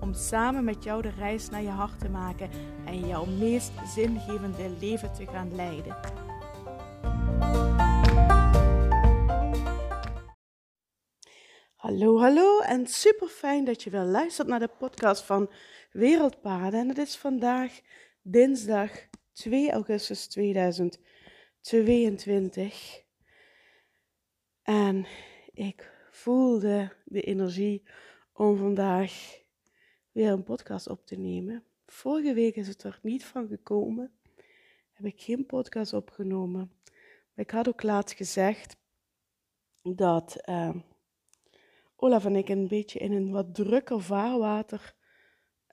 Om samen met jou de reis naar je hart te maken en jouw meest zingevende leven te gaan leiden. Hallo, hallo en super fijn dat je weer luistert naar de podcast van Wereldpaden. En het is vandaag dinsdag 2 augustus 2022. En ik voelde de energie om vandaag weer een podcast op te nemen. Vorige week is het er niet van gekomen. Heb ik geen podcast opgenomen. Maar ik had ook laatst gezegd dat uh, Olaf en ik een beetje in een wat drukker vaarwater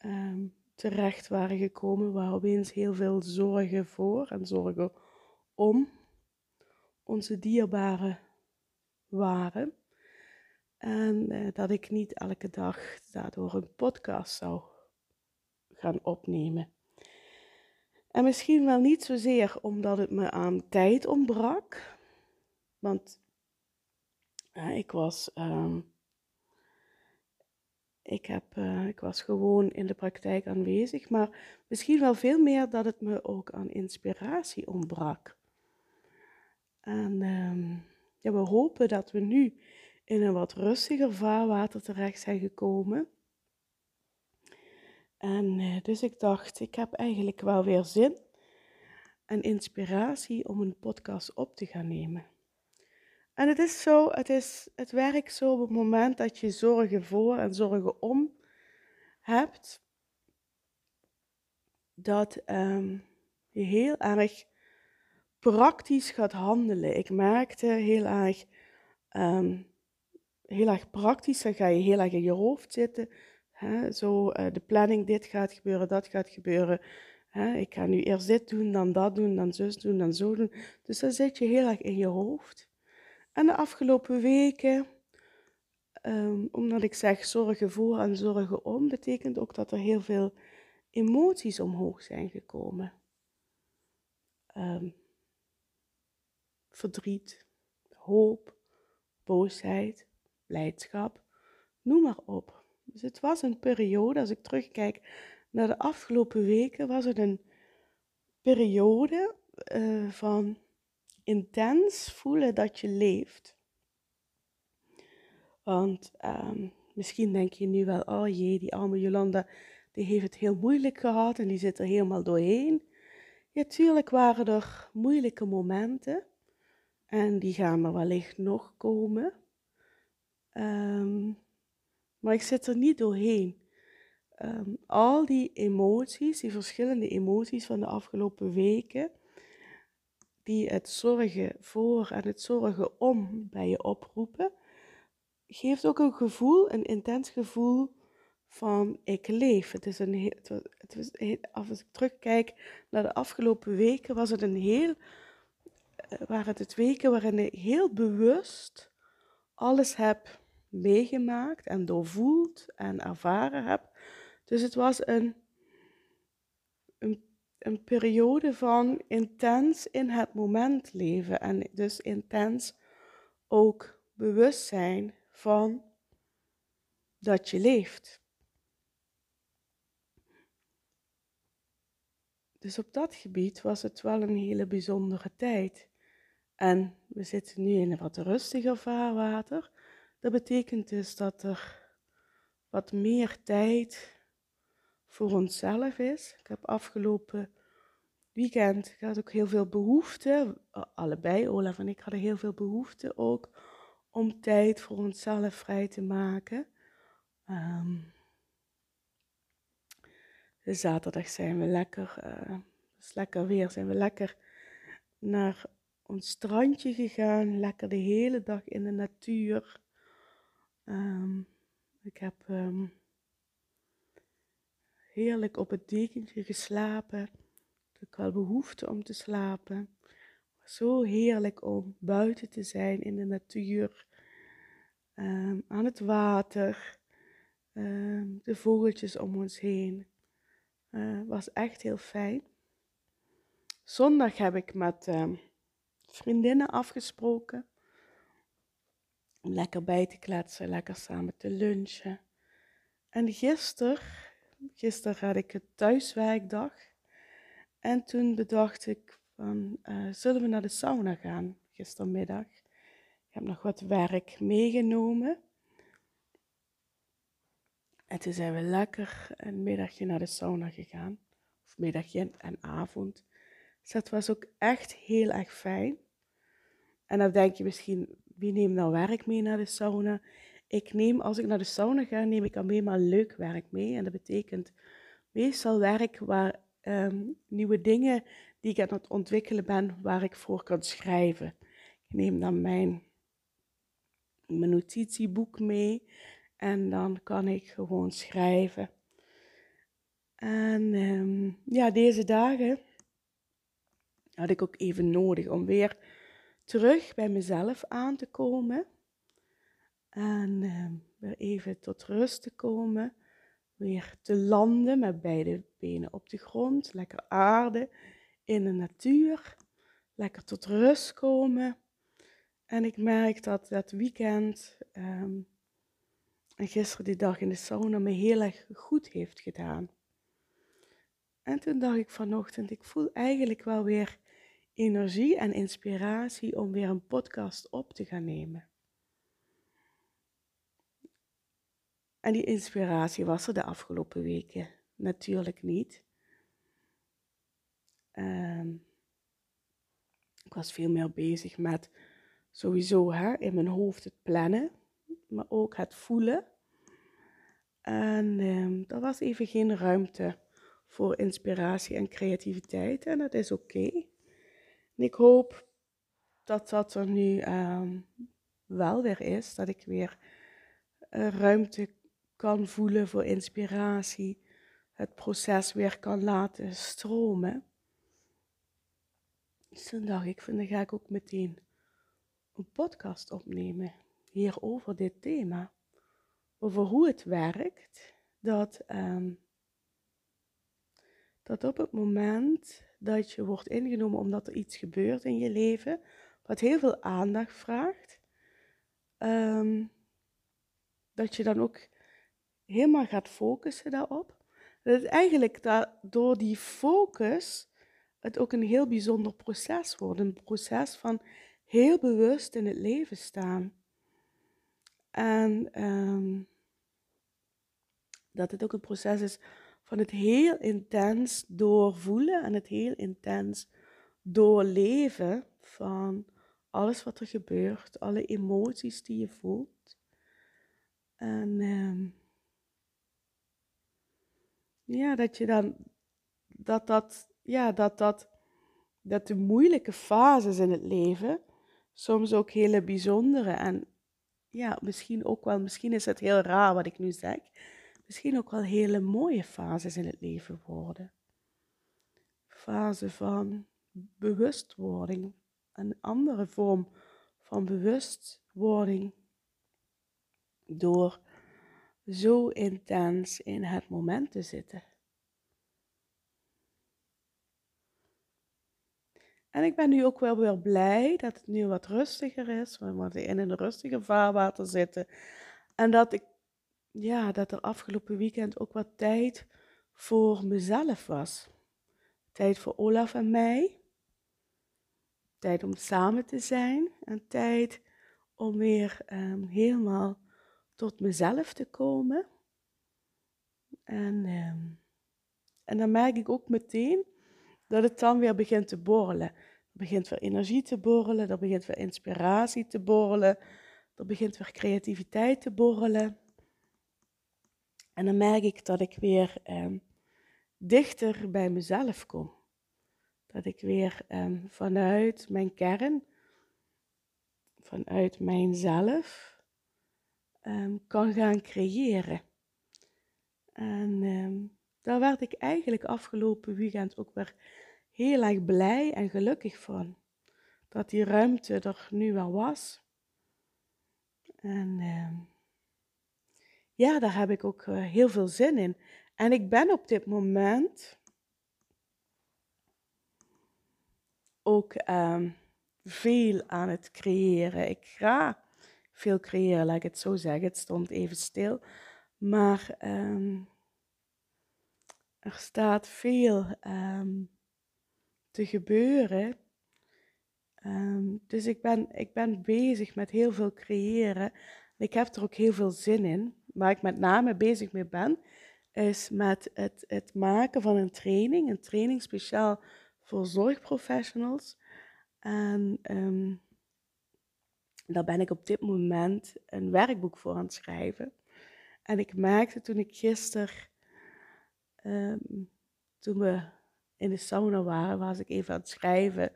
uh, terecht waren gekomen. Waar opeens heel veel zorgen voor en zorgen om onze dierbaren waren. En eh, dat ik niet elke dag daardoor een podcast zou gaan opnemen. En misschien wel niet zozeer omdat het me aan tijd ontbrak. Want ik was. Uh, ik, heb, uh, ik was gewoon in de praktijk aanwezig, maar misschien wel veel meer dat het me ook aan inspiratie ontbrak. En ehm, ja, we hopen dat we nu in een wat rustiger vaarwater terecht zijn gekomen. En eh, dus ik dacht, ik heb eigenlijk wel weer zin en inspiratie om een podcast op te gaan nemen. En het is zo, het, is, het werkt zo op het moment dat je zorgen voor en zorgen om hebt, dat um, je heel erg praktisch gaat handelen. Ik merkte heel erg um, heel erg praktisch. Dan ga je heel erg in je hoofd zitten. Hè? Zo uh, de planning, dit gaat gebeuren, dat gaat gebeuren. Hè? Ik ga nu eerst dit doen, dan dat doen, dan zus doen, dan zo doen. Dus dan zit je heel erg in je hoofd. En de afgelopen weken, um, omdat ik zeg zorgen voor en zorgen om, betekent ook dat er heel veel emoties omhoog zijn gekomen. Um, verdriet, hoop, boosheid, blijdschap, noem maar op. Dus het was een periode, als ik terugkijk naar de afgelopen weken, was het een periode uh, van intens voelen dat je leeft. Want um, misschien denk je nu wel, oh jee, die arme Jolanda, die heeft het heel moeilijk gehad en die zit er helemaal doorheen. Ja, tuurlijk waren er moeilijke momenten en die gaan er wellicht nog komen. Um, maar ik zit er niet doorheen. Um, al die emoties, die verschillende emoties van de afgelopen weken, die het zorgen voor en het zorgen om bij je oproepen, geeft ook een gevoel, een intens gevoel van ik leef. Het is een heel, het was, als ik terugkijk naar de afgelopen weken, was het een heel, eh, waren het weken waarin ik heel bewust alles heb meegemaakt en doorvoeld en ervaren heb. Dus het was een, een, periode van intens in het moment leven en dus intens ook bewustzijn van dat je leeft. Dus op dat gebied was het wel een hele bijzondere tijd. En we zitten nu in een wat rustiger vaarwater. Dat betekent dus dat er wat meer tijd voor onszelf is. Ik heb afgelopen weekend ik had ook heel veel behoefte, allebei Olaf en ik hadden heel veel behoefte ook om tijd voor onszelf vrij te maken. De zaterdag zijn we lekker, uh, is lekker weer, zijn we lekker naar ons strandje gegaan, lekker de hele dag in de natuur. Um, ik heb um, heerlijk op het dekentje geslapen. had ik wel behoefte om te slapen. Zo heerlijk om buiten te zijn in de natuur, ehm, aan het water, ehm, de vogeltjes om ons heen. Uh, was echt heel fijn. Zondag heb ik met ehm, vriendinnen afgesproken om lekker bij te kletsen, lekker samen te lunchen. En gisteren, gisteren had ik een thuiswerkdag. En toen bedacht ik van, uh, zullen we naar de sauna gaan gistermiddag? Ik heb nog wat werk meegenomen. En toen zijn we lekker een middagje naar de sauna gegaan. Of middagje en avond. Dus dat was ook echt heel erg fijn. En dan denk je misschien, wie neemt nou werk mee naar de sauna? Ik neem, als ik naar de sauna ga, neem ik alleen maar leuk werk mee. En dat betekent meestal werk waar ehm, nieuwe dingen die ik aan het ontwikkelen ben, waar ik voor kan schrijven. Ik neem dan mijn, notitieboek mee en dan kan ik gewoon schrijven. En ehm, ja, deze dagen had ik ook even nodig om weer terug bij mezelf aan te komen. En ehm, weer even tot rust te komen. Weer te landen met beide benen op de grond. Lekker aarde in de natuur. Lekker tot rust komen. En ik merk dat dat weekend ehm, en gisteren die dag in de sauna me heel erg goed heeft gedaan. En toen dacht ik vanochtend, ik voel eigenlijk wel weer energie en inspiratie om weer een podcast op te gaan nemen. En die inspiratie was er de afgelopen weken natuurlijk niet. Ehm, ik was veel meer bezig met sowieso hè, in mijn hoofd het plannen, maar ook het voelen. En um, er was even geen ruimte voor inspiratie en creativiteit en dat is oké. En ik hoop dat dat er nu um, wel weer is, dat ik weer uh, ruimte kan voelen voor inspiratie, het proces weer kan laten stromen. Dus dacht ik, van, dan ga ik ook meteen een podcast opnemen hier over dit thema. Over hoe het werkt dat, um, dat op het moment dat je wordt ingenomen omdat er iets gebeurt in je leven, wat heel veel aandacht vraagt, um, dat je dan ook helemaal gaat focussen daarop. Dat het eigenlijk door die focus het ook een heel bijzonder proces wordt. Een proces van heel bewust in het leven staan. En um, dat het ook een proces is van het heel intens doorvoelen en het heel intens doorleven van alles wat er gebeurt, alle emoties die je voelt. En um, ja, dat je dan, dat dat, ja, dat dat, dat de moeilijke fases in het leven soms ook hele bijzondere en ja, misschien ook wel, misschien is het heel raar wat ik nu zeg, misschien ook wel hele mooie fases in het leven worden. Fase van bewustwording, een andere vorm van bewustwording door zo intens in het moment te zitten. En ik ben nu ook wel weer blij dat het nu wat rustiger is. We in een rustiger vaarwater zitten. En dat ik, ja, dat er afgelopen weekend ook wat tijd voor mezelf was. Tijd voor Olaf en mij. Tijd om samen te zijn. En tijd om weer um, helemaal tot mezelf te komen. En, ehm, en dan merk ik ook meteen dat het dan weer begint te borrelen. Er begint weer energie te borrelen, er begint weer inspiratie te borrelen, er begint weer creativiteit te borrelen. En dan merk ik dat ik weer ehm, dichter bij mezelf kom. Dat ik weer ehm, vanuit mijn kern, vanuit mijzelf, um, kan gaan creëren. En daar werd ik eigenlijk afgelopen weekend ook weer heel erg blij en gelukkig van. Dat die ruimte er nu wel was. En ehm, ja, daar heb ik ook eh, heel veel zin in. En ik ben op dit moment ook ehm, veel aan het creëren. Ik ga veel creëren, laat ik het zo zeggen. Het stond even stil. Maar ehm, er staat veel um, te gebeuren. dus ik ben, ik ben bezig met heel veel creëren. Ik heb er ook heel veel zin in. Waar ik met name bezig mee ben, is met het, het maken van een training. Een training speciaal voor zorgprofessionals. En um, daar ben ik op dit moment een werkboek voor aan het schrijven. En ik merkte toen ik gisteren, ehm, toen we in de sauna waren, was ik even aan het schrijven.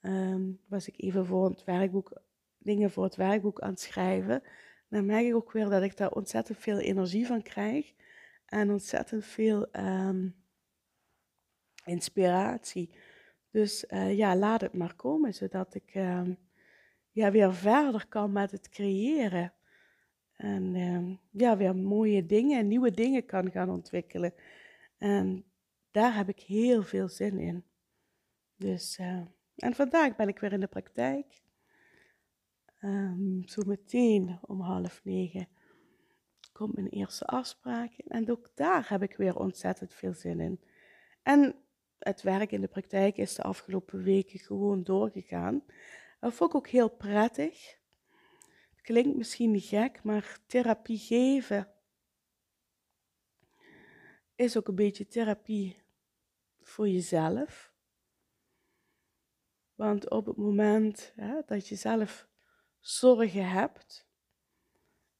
Ehm, was ik even voor het werkboek, dingen voor het werkboek aan het schrijven. Dan merk ik ook weer dat ik daar ontzettend veel energie van krijg. En ontzettend veel inspiratie. Dus uh, ja, laat het maar komen, zodat ik uh, ja, weer verder kan met het creëren. En uh, ja, weer mooie dingen, nieuwe dingen kan gaan ontwikkelen. En daar heb ik heel veel zin in. Dus, eh, en vandaag ben ik weer in de praktijk. Um, zo meteen om half negen komt mijn eerste afspraak. En ook daar heb ik weer ontzettend veel zin in. En het werk in de praktijk is de afgelopen weken gewoon doorgegaan. Dat vond ik ook heel prettig. Het klinkt misschien gek, maar therapie geven is ook een beetje therapie voor jezelf. Want op het moment hè, dat je zelf zorgen hebt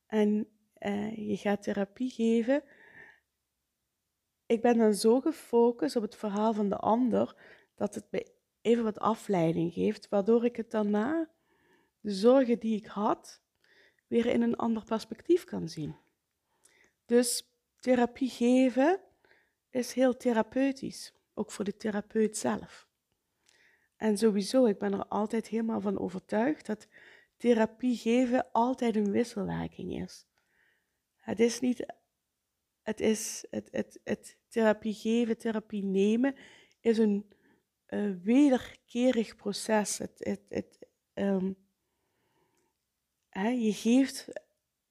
en eh, je gaat therapie geven, ik ben dan zo gefocust op het verhaal van de ander dat het me even wat afleiding geeft, waardoor ik het daarna, de zorgen die ik had, weer in een ander perspectief kan zien. Dus therapie geven is heel therapeutisch, ook voor de therapeut zelf. En sowieso, ik ben er altijd helemaal van overtuigd dat therapie geven altijd een wisselwerking is. Het is niet het is het, het, het therapie geven, therapie nemen, is een wederkerig proces. Het, het, het, um, hè, je geeft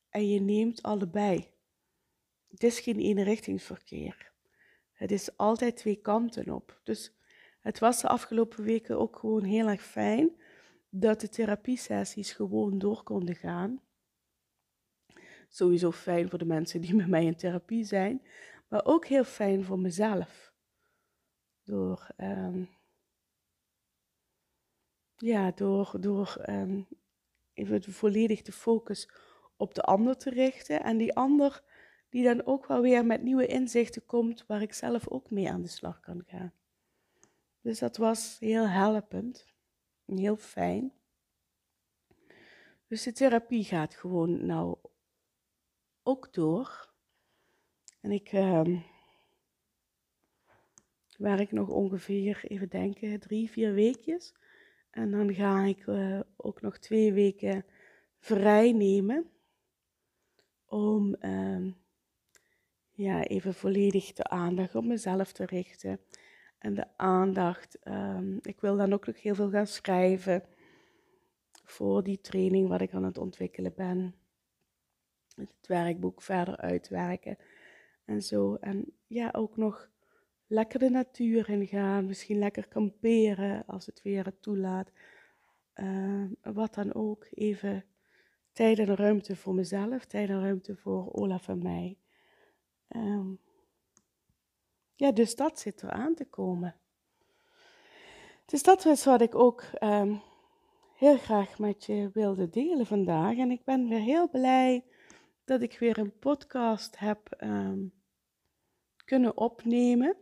en je neemt allebei. Het is geen eenrichtingsverkeer. Het is altijd twee kanten op. Dus het was de afgelopen weken ook gewoon heel erg fijn dat de therapiesessies gewoon door konden gaan sowieso fijn voor de mensen die met mij in therapie zijn, maar ook heel fijn voor mezelf. Door, um, ja, door, door um, even volledig de focus op de ander te richten en die ander die dan ook wel weer met nieuwe inzichten komt waar ik zelf ook mee aan de slag kan gaan. Dus dat was heel helpend en heel fijn. Dus de therapie gaat gewoon nou ook door. En ik uh, werk nog ongeveer, even denken, drie, vier weekjes. En dan ga ik uh, ook nog twee weken vrij nemen. Om uh, ja, even volledig de aandacht op mezelf te richten. En de aandacht, um, ik wil dan ook nog heel veel gaan schrijven voor die training wat ik aan het ontwikkelen ben het werkboek verder uitwerken en zo. En ja, ook nog lekker de natuur in gaan, misschien lekker kamperen als het weer het toelaat. Uh, wat dan ook, even tijd en ruimte voor mezelf, tijd en ruimte voor Olaf en mij. Um, ja, dus dat zit er aan te komen. Dus dat is wat ik ook um, heel graag met je wilde delen vandaag. En ik ben weer heel blij dat ik weer een podcast heb um, kunnen opnemen.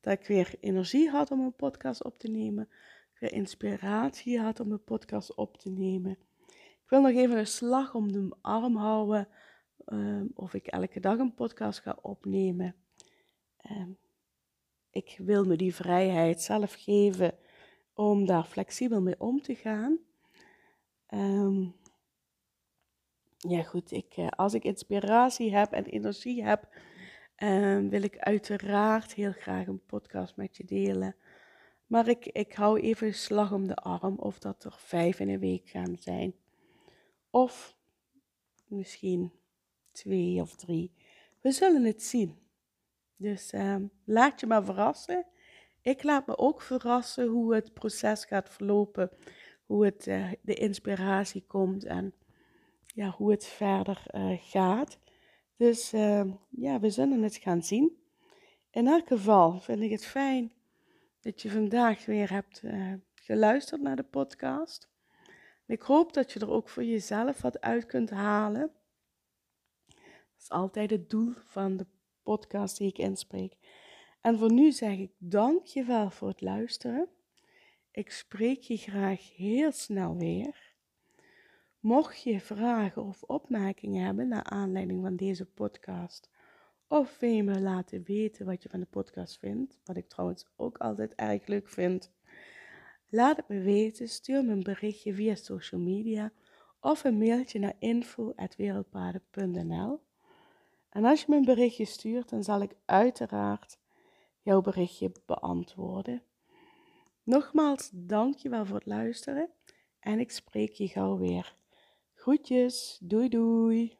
Dat ik weer energie had om een podcast op te nemen. Weer inspiratie had om een podcast op te nemen. Ik wil nog even een slag om de arm houden. Um, of ik elke dag een podcast ga opnemen. Um, ik wil me die vrijheid zelf geven om daar flexibel mee om te gaan. Um, ja, goed, ik, eh, als ik inspiratie heb en energie heb, um, wil ik uiteraard heel graag een podcast met je delen. Maar ik, ik hou even slag om de arm of dat er vijf in een week gaan zijn. Of misschien twee of drie. We zullen het zien. Dus um, laat je maar verrassen. Ik laat me ook verrassen hoe het proces gaat verlopen, hoe het, uh, de inspiratie komt en ja, hoe het verder uh, gaat. Dus uh, ja, we zullen het gaan zien. In elk geval vind ik het fijn dat je vandaag weer hebt uh, geluisterd naar de podcast. ik hoop dat je er ook voor jezelf wat uit kunt halen. Dat is altijd het doel van de podcast die ik inspreek. En voor nu zeg ik dank je wel voor het luisteren. Ik spreek je graag heel snel weer. Mocht je vragen of opmerkingen hebben naar aanleiding van deze podcast, of wil je me laten weten wat je van de podcast vindt, wat ik trouwens ook altijd erg leuk vind, laat het me weten. Stuur me een berichtje via social media of een mailtje naar info.wereldpaden.nl. En als je me een berichtje stuurt, dan zal ik uiteraard jouw berichtje beantwoorden. Nogmaals, dankjewel voor het luisteren en ik spreek je gauw weer. Groetjes, doei doei.